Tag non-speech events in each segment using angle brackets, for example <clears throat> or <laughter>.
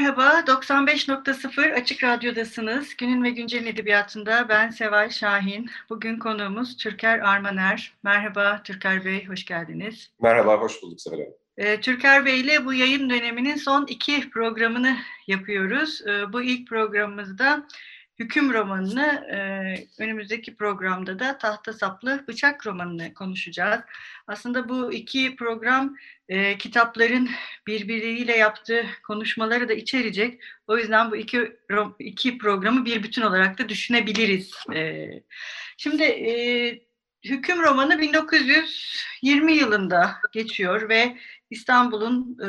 Merhaba, 95.0 Açık Radyo'dasınız. Günün ve Güncel'in edebiyatında ben Seval Şahin. Bugün konuğumuz Türker Armaner. Merhaba Türker Bey, hoş geldiniz. Merhaba, hoş bulduk Seval Hanım. Ee, Türker Bey ile bu yayın döneminin son iki programını yapıyoruz. Ee, bu ilk programımızda Hüküm romanını, e, önümüzdeki programda da Tahta Saplı Bıçak romanını konuşacağız. Aslında bu iki program e, kitapların birbiriyle yaptığı konuşmaları da içerecek. O yüzden bu iki iki programı bir bütün olarak da düşünebiliriz. E, şimdi e, Hüküm romanı 1920 yılında geçiyor ve İstanbul'un e,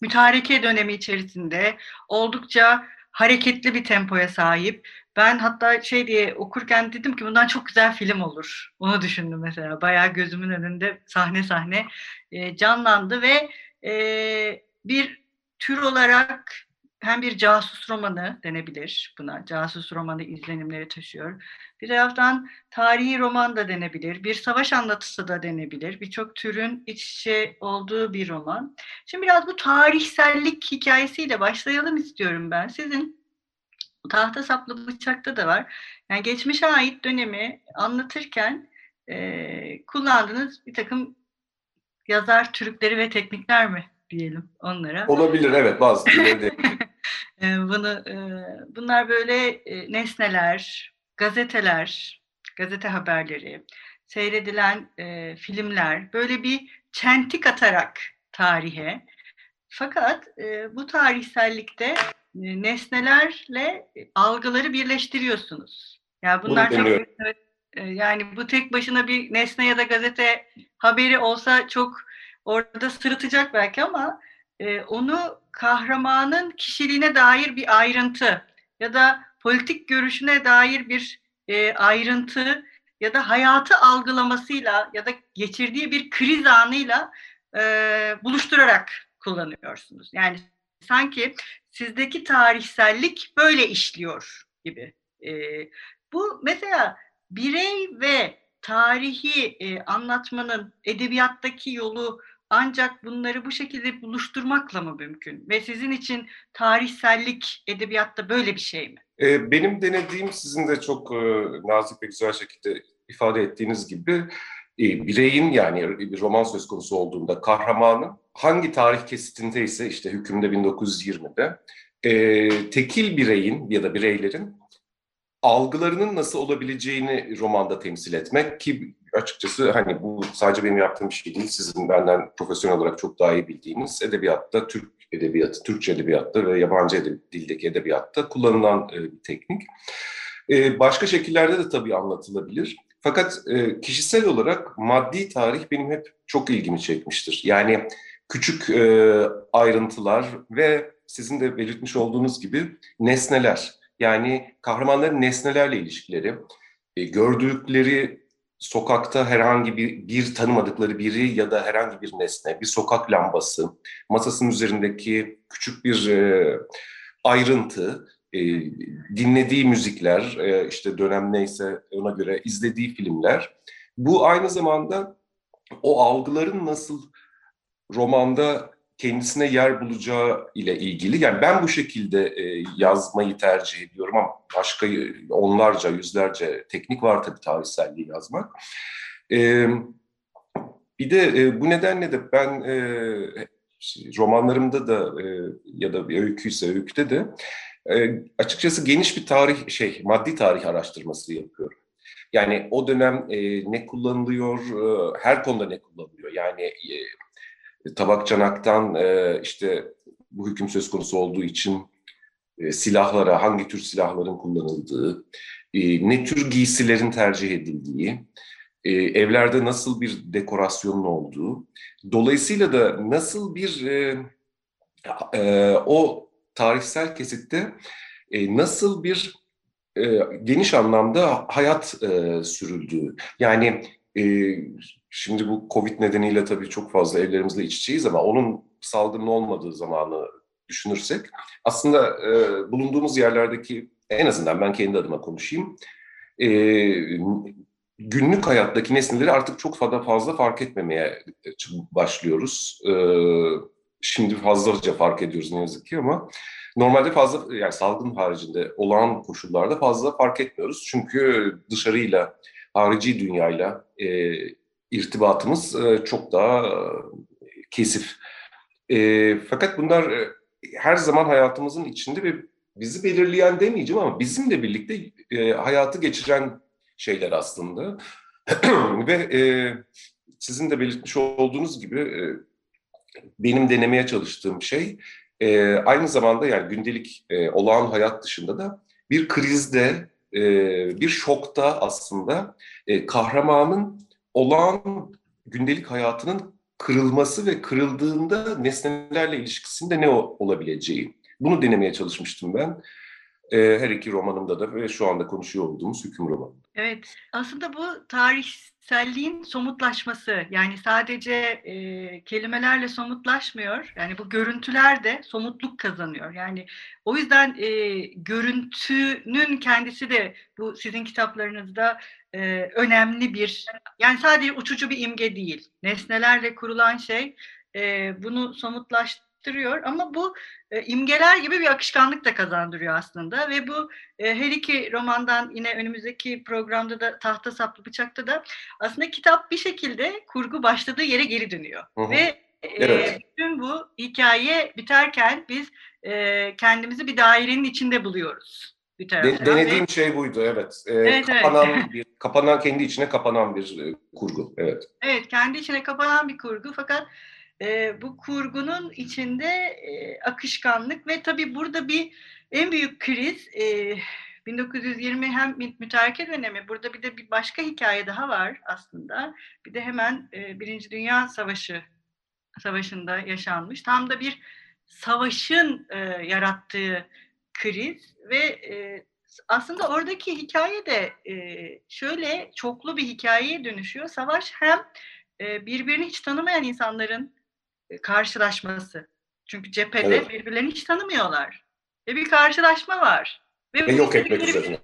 mütareke dönemi içerisinde oldukça hareketli bir tempoya sahip. Ben hatta şey diye okurken dedim ki bundan çok güzel film olur. Onu düşündüm mesela. Bayağı gözümün önünde sahne sahne e, canlandı ve e, bir tür olarak hem bir casus romanı denebilir buna. Casus romanı izlenimleri taşıyor. Bir taraftan tarihi roman da denebilir. Bir savaş anlatısı da denebilir. Birçok türün iç içe olduğu bir roman. Şimdi biraz bu tarihsellik hikayesiyle başlayalım istiyorum ben. Sizin tahta saplı bıçakta da var. Yani geçmişe ait dönemi anlatırken e, kullandığınız bir takım yazar türkleri ve teknikler mi diyelim onlara? Olabilir evet bazı <laughs> Bunu e, bunlar böyle e, nesneler, gazeteler, gazete haberleri, seyredilen e, filmler böyle bir çentik atarak tarihe. Fakat bu tarihsellikte nesnelerle algıları birleştiriyorsunuz. Yani bunlar çok evet, yani bu tek başına bir nesne ya da gazete haberi olsa çok orada sırıtacak belki ama e, onu kahramanın kişiliğine dair bir ayrıntı ya da politik görüşüne dair bir e, ayrıntı ya da hayatı algılamasıyla ya da geçirdiği bir kriz anıyla e, buluşturarak kullanıyorsunuz. Yani sanki sizdeki tarihsellik böyle işliyor gibi. E, bu mesela birey ve tarihi e, anlatmanın edebiyattaki yolu ancak bunları bu şekilde buluşturmakla mı mümkün? Ve sizin için tarihsellik edebiyatta böyle bir şey mi? Benim denediğim sizin de çok nazik ve güzel şekilde ifade ettiğiniz gibi bireyin yani bir roman söz konusu olduğunda kahramanın hangi tarih kesitindeyse işte hükümde 1920'de tekil bireyin ya da bireylerin algılarının nasıl olabileceğini romanda temsil etmek ki açıkçası hani bu sadece benim yaptığım bir şey değil. Sizin benden profesyonel olarak çok daha iyi bildiğiniz edebiyatta, Türk edebiyatı, Türkçe edebiyatta ve yabancı edeb dildeki edebiyatta kullanılan e, bir teknik. E, başka şekillerde de tabii anlatılabilir. Fakat e, kişisel olarak maddi tarih benim hep çok ilgimi çekmiştir. Yani küçük e, ayrıntılar ve sizin de belirtmiş olduğunuz gibi nesneler. Yani kahramanların nesnelerle ilişkileri, e, gördükleri sokakta herhangi bir, bir tanımadıkları biri ya da herhangi bir nesne, bir sokak lambası, masasının üzerindeki küçük bir e, ayrıntı, e, dinlediği müzikler, e, işte dönem neyse ona göre izlediği filmler. Bu aynı zamanda o algıların nasıl romanda kendisine yer bulacağı ile ilgili. Yani ben bu şekilde e, yazmayı tercih ediyorum ama başka onlarca, yüzlerce teknik var tabii tarihselliği yazmak. E, bir de e, bu nedenle de ben e, romanlarımda da e, ya da bir öyküyse öyküde de e, açıkçası geniş bir tarih şey maddi tarih araştırması yapıyorum. Yani o dönem e, ne kullanılıyor, e, her konuda ne kullanılıyor. Yani e, tabak çanaktan e, işte bu hüküm söz konusu olduğu için e, silahlara, hangi tür silahların kullanıldığı, e, ne tür giysilerin tercih edildiği, e, evlerde nasıl bir dekorasyonun olduğu, dolayısıyla da nasıl bir e, e, o tarihsel kesitte e, nasıl bir e, geniş anlamda hayat e, sürüldüğü. Yani e, şimdi bu Covid nedeniyle tabii çok fazla evlerimizle iç içeyiz ama onun salgının olmadığı zamanı düşünürsek aslında e, bulunduğumuz yerlerdeki en azından ben kendi adıma konuşayım e, günlük hayattaki nesneleri artık çok fazla fazla fark etmemeye başlıyoruz. E, şimdi fazlaca fark ediyoruz ne yazık ki ama normalde fazla yani salgın haricinde olağan koşullarda fazla fark etmiyoruz. Çünkü dışarıyla, harici dünyayla e, irtibatımız e, çok daha e, kesif. E, fakat bunlar her zaman hayatımızın içinde ve bizi belirleyen demeyeceğim ama bizimle birlikte hayatı geçiren şeyler aslında. <clears throat> ve sizin de belirtmiş olduğunuz gibi benim denemeye çalıştığım şey aynı zamanda yani gündelik olağan hayat dışında da bir krizde, bir şokta aslında e, kahramanın olağan gündelik hayatının kırılması ve kırıldığında nesnelerle ilişkisinde ne olabileceği. Bunu denemeye çalışmıştım ben. E, her iki romanımda da ve şu anda konuşuyor olduğumuz hüküm romanı. Evet, aslında bu tarihselliğin somutlaşması. Yani sadece e, kelimelerle somutlaşmıyor. Yani bu görüntüler de somutluk kazanıyor. Yani o yüzden e, görüntünün kendisi de bu sizin kitaplarınızda e, önemli bir, yani sadece uçucu bir imge değil. Nesnelerle kurulan şey e, bunu somutlaştırıyor ama bu e, imgeler gibi bir akışkanlık da kazandırıyor aslında ve bu e, her iki romandan yine önümüzdeki programda da Tahta Saplı Bıçak'ta da aslında kitap bir şekilde kurgu başladığı yere geri dönüyor. Hı hı. Ve Evet. e, bütün bu hikaye biterken biz e, kendimizi bir dairenin içinde buluyoruz. Bir De- taraftan. denediğim şey buydu evet. E, Evet, evet. kapanan bir kapanan kendi içine kapanan bir e, kurgu. Evet. Evet, kendi içine kapanan bir kurgu fakat e, bu kurgunun içinde e, akışkanlık ve tabii burada bir en büyük kriz e, 1920 hem mü- mütareke dönemi, burada bir de bir başka hikaye daha var aslında. Bir de hemen e, Birinci Dünya Savaşı savaşında yaşanmış. Tam da bir savaşın e, yarattığı kriz ve e, aslında oradaki hikaye de e, şöyle çoklu bir hikayeye dönüşüyor. Savaş hem e, birbirini hiç tanımayan insanların e, karşılaşması. Çünkü cephede Evet. birbirlerini hiç tanımıyorlar. Ve bir karşılaşma var. Ve bu yok etmek üzerine.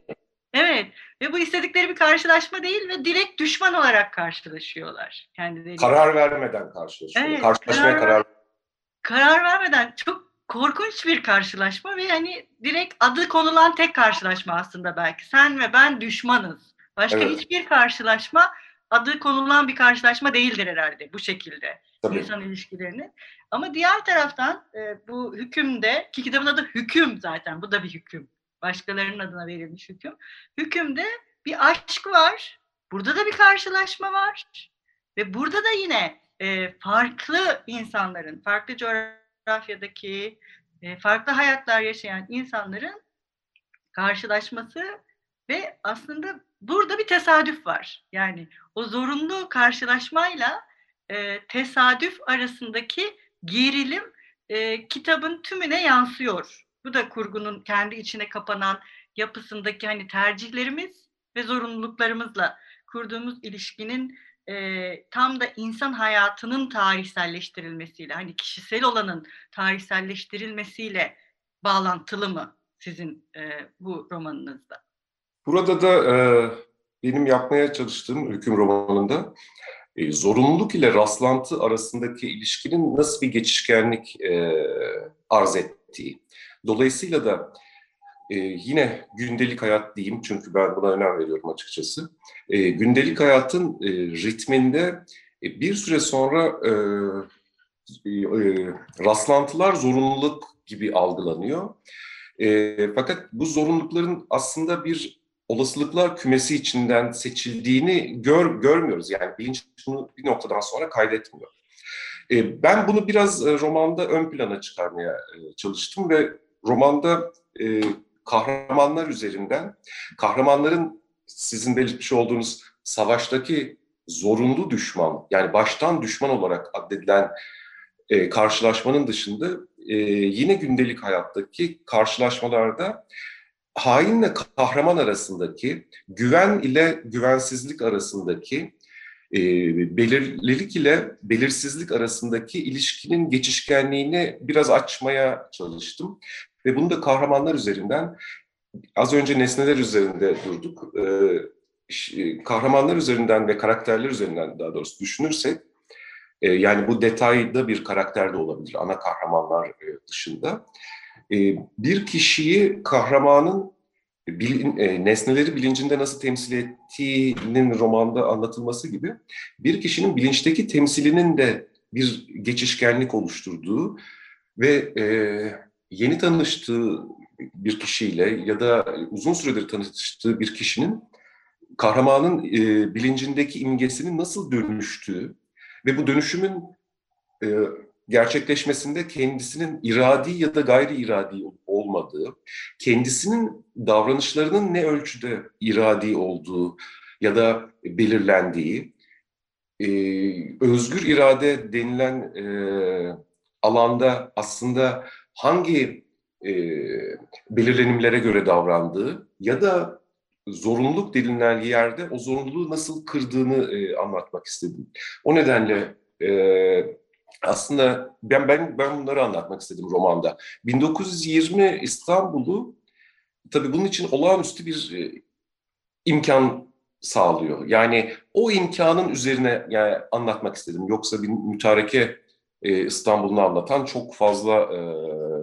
Evet. Ve bu istedikleri bir karşılaşma değil ve direkt düşman olarak karşılaşıyorlar kendileri. Karar vermeden karşılaşıyor. Evet, Karşılaşmaya karar- karar karar vermeden çok korkunç bir karşılaşma ve hani direkt adı konulan tek karşılaşma aslında belki. Sen ve ben düşmanız. Başka Evet. hiçbir karşılaşma adı konulan bir karşılaşma değildir herhalde bu şekilde tabii. insan ilişkilerini. Ama diğer taraftan e, bu hükümde ki kitabın adı hüküm zaten bu da bir hüküm. Başkalarının adına verilmiş hüküm. Hükümde bir aşk var. Burada da bir karşılaşma var. Ve burada da yine e, farklı insanların, farklı coğrafyadaki, e, farklı hayatlar yaşayan insanların karşılaşması ve aslında burada bir tesadüf var. Yani o zorunlu karşılaşmayla e, tesadüf arasındaki gerilim e, kitabın tümüne yansıyor. Bu da kurgunun kendi içine kapanan yapısındaki hani tercihlerimiz ve zorunluluklarımızla kurduğumuz ilişkinin e, tam da insan hayatının tarihselleştirilmesiyle, hani kişisel olanın tarihselleştirilmesiyle bağlantılı mı sizin e, bu romanınızda? Burada da e, benim yapmaya çalıştığım hüküm romanında e, zorunluluk ile rastlantı arasındaki ilişkinin nasıl bir geçişkenlik e, arz ettiği. Dolayısıyla da e, yine gündelik hayat diyeyim çünkü ben buna önem veriyorum açıkçası. E, gündelik hayatın e, ritminde e, bir süre sonra e, e, e, rastlantılar zorunluluk gibi algılanıyor. E, fakat bu zorunlulukların aslında bir olasılıklar kümesi içinden seçildiğini gör, görmüyoruz. Yani bilinç bunu bir noktadan sonra kaydetmiyor. E, ben bunu biraz e, romanda ön plana çıkarmaya e, çalıştım ve romanda e, kahramanlar üzerinden, kahramanların sizin belirtmiş olduğunuz savaştaki zorunlu düşman, yani baştan düşman olarak addedilen e, karşılaşmanın dışında e, yine gündelik hayattaki karşılaşmalarda hainle kahraman arasındaki, güven ile güvensizlik arasındaki, e, belirlilik ile belirsizlik arasındaki ilişkinin geçişkenliğini biraz açmaya çalıştım. Ve bunu da kahramanlar üzerinden, az önce nesneler üzerinde durduk. E, kahramanlar üzerinden ve karakterler üzerinden daha doğrusu düşünürsek, e, yani bu detayda bir karakter de olabilir ana kahramanlar e, dışında. E, bir kişiyi kahramanın e, nesneleri bilincinde nasıl temsil ettiğinin romanda anlatılması gibi bir kişinin bilinçteki temsilinin de bir geçişkenlik oluşturduğu ve e, yeni tanıştığı bir kişiyle ya da uzun süredir tanıştığı bir kişinin kahramanın e, bilincindeki imgesinin nasıl dönüştüğü ve bu dönüşümün e, gerçekleşmesinde kendisinin iradi ya da gayri iradi olmadığı, kendisinin davranışlarının ne ölçüde iradi olduğu ya da belirlendiği, e, özgür irade denilen e, alanda aslında hangi e, belirlenimlere göre davrandığı ya da zorunluluk denilen yerde o zorunluluğu nasıl kırdığını e, anlatmak istedim. O nedenle e, aslında ben ben ben bunları anlatmak istedim romanda. 1920 İstanbul'u tabii bunun için olağanüstü bir e, imkan sağlıyor. Yani o imkanın üzerine yani anlatmak istedim. Yoksa bir mütareke e, İstanbul'unu anlatan çok fazla e,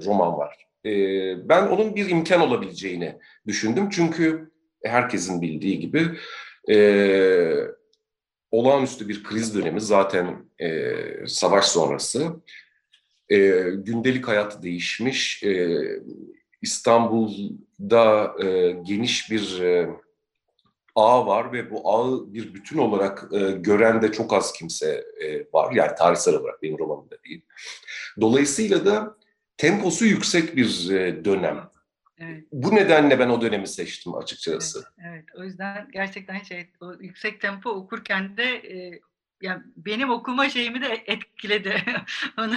roman var. E, ben onun bir imkan olabileceğini düşündüm. Çünkü herkesin bildiği gibi e, olağanüstü bir kriz dönemi zaten e, savaş sonrası. E, gündelik hayat değişmiş. E, İstanbul'da e, geniş bir e, ağ var ve bu ağı bir bütün olarak e, gören de çok az kimse e, var. Yani tarihsel olarak benim romanımda değil. Dolayısıyla da temposu yüksek bir e, dönem. Evet. Bu nedenle ben o dönemi seçtim açıkçası. Evet, evet. o yüzden gerçekten şey o yüksek tempo okurken de e, yani benim okuma şeyimi de etkiledi. <laughs> Onu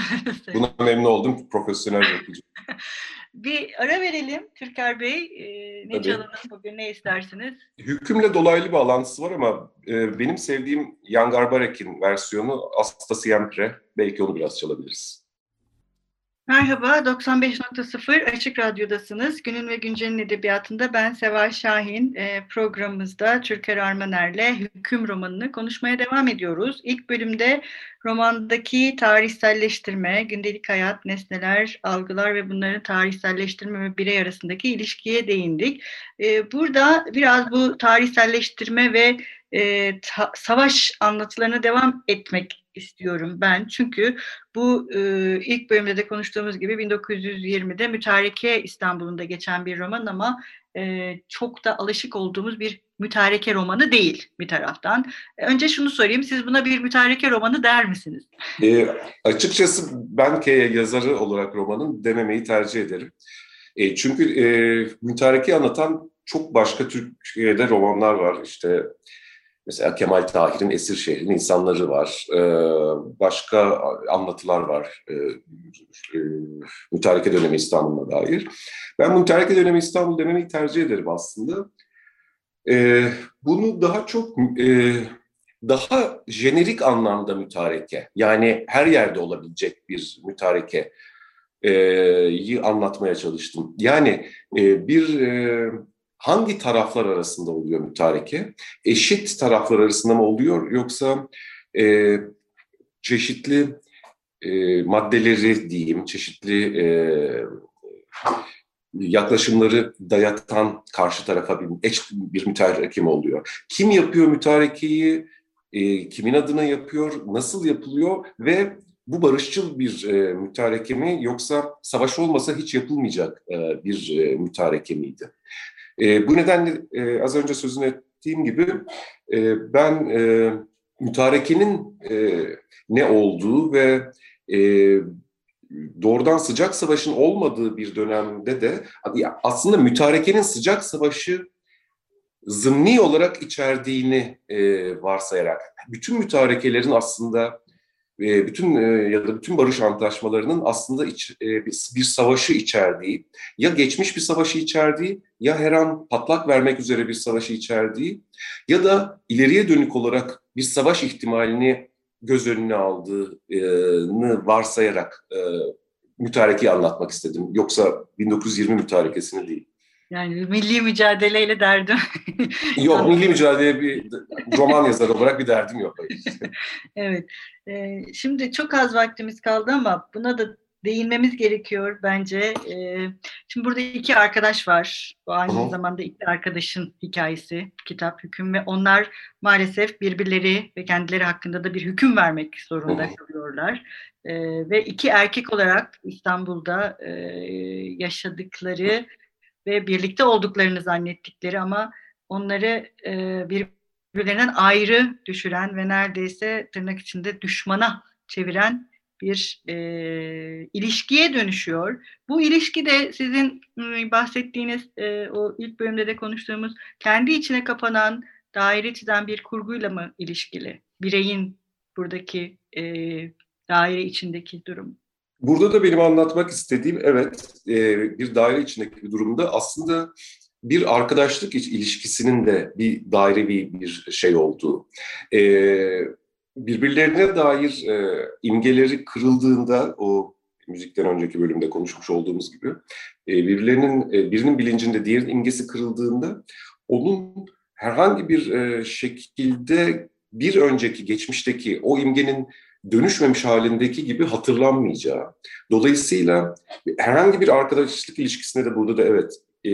Buna memnun oldum profesyonel okuyucu. <laughs> bir ara verelim Türker Bey. E, ne Tabii. çalalım bugün ne istersiniz? Hükümle dolaylı bir alantısı var ama e, benim sevdiğim Jan Garbarek'in versiyonu Asta Siempre. Belki onu biraz çalabiliriz. Merhaba, 95.0 Açık Radyo'dasınız. Günün ve Güncel'in edebiyatında ben Seval Şahin. E, programımızda Türker Armaner'le Hüküm romanını konuşmaya devam ediyoruz. İlk bölümde romandaki tarihselleştirme, gündelik hayat, nesneler, algılar ve bunların tarihselleştirme ve birey arasındaki ilişkiye değindik. E, burada biraz bu tarihselleştirme ve e, savaş anlatılarına devam etmek istiyorum ben. Çünkü bu e, ilk bölümde de konuştuğumuz gibi 1920'de Mütareke İstanbul'unda geçen bir roman ama e, çok da alışık olduğumuz bir mütareke romanı değil bir taraftan. E, önce şunu sorayım, siz buna bir mütareke romanı der misiniz? E, açıkçası ben K yazarı olarak romanın dememeyi tercih ederim. E, çünkü e, mütareke anlatan çok başka Türkiye'de romanlar var. İşte Mesela Kemal Tahir'in Esir Şehrin insanları var. Ee, başka anlatılar var. Ee, mütareke dönemi İstanbul'a dair. Ben mütareke dönemi İstanbul demeyi tercih ederim aslında. Ee, bunu daha çok e, daha jenerik anlamda mütareke yani her yerde olabilecek bir mütareke e, anlatmaya çalıştım. Yani bir hangi taraflar arasında oluyor mütareke? Eşit taraflar arasında mı oluyor yoksa e, çeşitli e, maddeleri diyeyim, çeşitli e, yaklaşımları dayatan karşı tarafa bir, eş bir mütareke mi oluyor? Kim yapıyor mütarekeyi? E, kimin adına yapıyor? Nasıl yapılıyor? Ve bu barışçıl bir e, mütareke mi yoksa savaş olmasa hiç yapılmayacak e, bir e, mütareke miydi? E, bu nedenle e, az önce sözünü ettiğim gibi e, ben e, mütarekenin e, ne olduğu ve e, doğrudan sıcak savaşın olmadığı bir dönemde de aslında mütarekenin sıcak savaşı zımni olarak içerdiğini e, varsayarak bütün mütarekelerin aslında e, bütün e, ya da bütün barış antlaşmalarının aslında iç, e, bir, savaşı içerdiği ya geçmiş bir savaşı içerdiği ya her an patlak vermek üzere bir savaşı içerdiği ya da ileriye dönük olarak bir savaş ihtimalini göz önüne aldığını varsayarak mütarekeyi anlatmak istedim. Yoksa 1920 mütarekesini değil. Yani milli mücadeleyle derdim. <laughs> yok, milli mücadele bir roman yazarı olarak bir derdim yok. <laughs> evet. Ee, şimdi çok az vaktimiz kaldı ama buna da değinmemiz gerekiyor bence. Ee, şimdi burada iki arkadaş var. Bu aynı Hı-hı. zamanda iki arkadaşın hikayesi, kitap, hüküm ve onlar maalesef birbirleri ve kendileri hakkında da bir hüküm vermek zorunda Hı-hı. kalıyorlar. Ee, ve iki erkek olarak İstanbul'da e, yaşadıkları ve birlikte olduklarını zannettikleri ama onları e, birbirlerinden ayrı düşüren ve neredeyse tırnak içinde düşmana çeviren bir e, ilişkiye dönüşüyor. Bu ilişki de sizin e, bahsettiğiniz e, o ilk bölümde de konuştuğumuz kendi içine kapanan daire çizen bir kurguyla mı ilişkili? Bireyin buradaki e, daire içindeki durum. Burada da benim anlatmak istediğim evet e, bir daire içindeki bir durumda aslında bir arkadaşlık ilişkisinin de bir dairevi bir şey olduğu. E, birbirlerine dair e, imgeleri kırıldığında o müzikten önceki bölümde konuşmuş olduğumuz gibi e, birbirlerinin birinin bilincinde diğerinin imgesi kırıldığında onun herhangi bir şekilde bir önceki geçmişteki o imgenin dönüşmemiş halindeki gibi hatırlanmayacağı. Dolayısıyla herhangi bir arkadaşlık ilişkisinde de burada da evet e,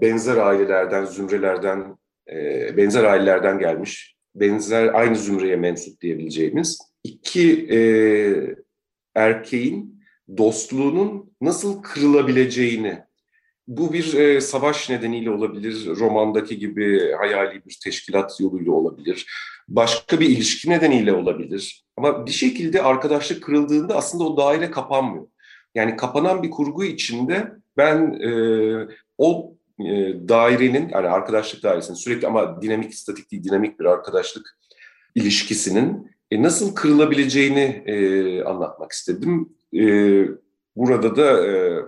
benzer ailelerden, zümrelerden, e, benzer ailelerden gelmiş, benzer aynı zümreye mensup diyebileceğimiz iki e, erkeğin dostluğunun nasıl kırılabileceğini bu bir e, savaş nedeniyle olabilir, romandaki gibi hayali bir teşkilat yoluyla olabilir, başka bir ilişki nedeniyle olabilir. Ama bir şekilde arkadaşlık kırıldığında aslında o daire kapanmıyor. Yani kapanan bir kurgu içinde ben e, o e, dairenin, yani arkadaşlık dairesinin sürekli ama dinamik, statik değil, dinamik bir arkadaşlık ilişkisinin e, nasıl kırılabileceğini e, anlatmak istedim. E, burada da e,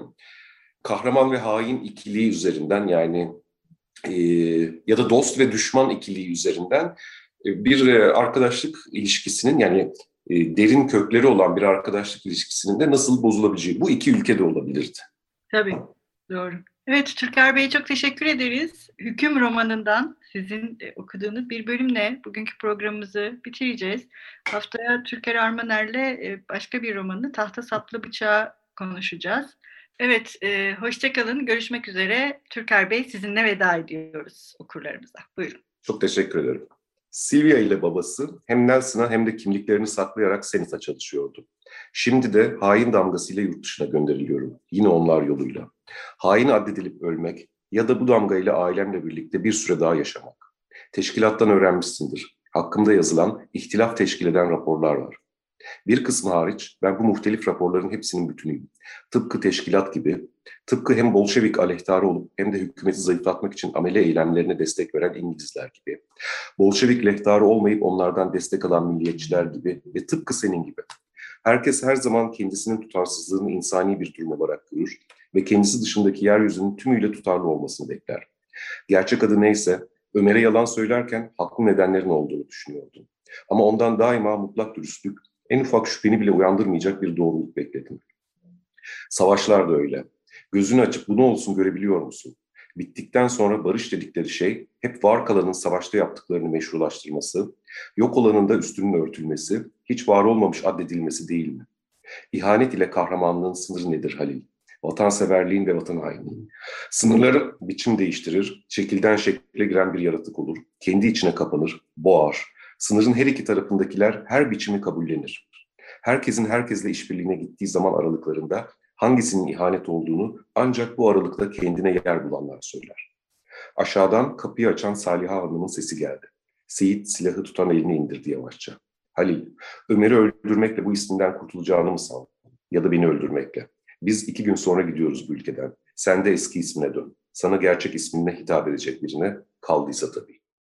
kahraman ve hain ikiliği üzerinden yani e, ya da dost ve düşman ikiliği üzerinden bir e, arkadaşlık ilişkisinin yani e, derin kökleri olan bir arkadaşlık ilişkisinin de nasıl bozulabileceği bu iki ülkede olabilirdi. Tabii, doğru. Evet, Türker Bey'e çok teşekkür ederiz. Hüküm romanından sizin okuduğunuz bir bölümle bugünkü programımızı bitireceğiz. Haftaya Türker Armaner'le başka bir romanı Tahta Saplı Bıçağı konuşacağız. Evet, e, hoşçakalın. Görüşmek üzere. Türker Bey sizinle veda ediyoruz okurlarımıza. Buyurun. Çok teşekkür ederim. Silvia ile babası hem Nelson'a hem de kimliklerini saklayarak Senita çalışıyordu. Şimdi de hain damgasıyla yurt dışına gönderiliyorum. Yine onlar yoluyla. Hain addedilip ölmek ya da bu damgayla ailemle birlikte bir süre daha yaşamak. Teşkilattan öğrenmişsindir. Hakkımda yazılan, ihtilaf teşkil eden raporlar var. Bir kısmı hariç ben bu muhtelif raporların hepsinin bütünüyüm. Tıpkı teşkilat gibi, tıpkı hem Bolşevik aleyhtarı olup hem de hükümeti zayıflatmak için amele eylemlerine destek veren İngilizler gibi, Bolşevik lehtarı olmayıp onlardan destek alan milliyetçiler gibi ve tıpkı senin gibi. Herkes her zaman kendisinin tutarsızlığını insani bir durum olarak görür ve kendisi dışındaki yeryüzünün tümüyle tutarlı olmasını bekler. Gerçek adı neyse Ömer'e yalan söylerken haklı nedenlerin olduğunu düşünüyordum. Ama ondan daima mutlak dürüstlük, en ufak şüpheni bile uyandırmayacak bir doğruluk bekledim. Savaşlar da öyle. Gözünü açıp bunu olsun görebiliyor musun? Bittikten sonra barış dedikleri şey hep var kalanın savaşta yaptıklarını meşrulaştırması, yok olanın da üstünün örtülmesi, hiç var olmamış addedilmesi değil mi? İhanet ile kahramanlığın sınırı nedir Halil? Vatanseverliğin ve vatan hainliğin. Sınırları biçim değiştirir, şekilden şekle giren bir yaratık olur, kendi içine kapanır, boğar, Sınırın her iki tarafındakiler her biçimi kabullenir. Herkesin herkesle işbirliğine gittiği zaman aralıklarında hangisinin ihanet olduğunu ancak bu aralıkta kendine yer bulanlar söyler. Aşağıdan kapıyı açan Saliha Hanım'ın sesi geldi. Seyit silahı tutan elini indirdi yavaşça. Halil, Ömer'i öldürmekle bu isminden kurtulacağını mı sandın? ya da beni öldürmekle. Biz iki gün sonra gidiyoruz bu ülkeden. Sen de eski ismine dön. Sana gerçek isminle hitap edecek birine kaldıysa tabii.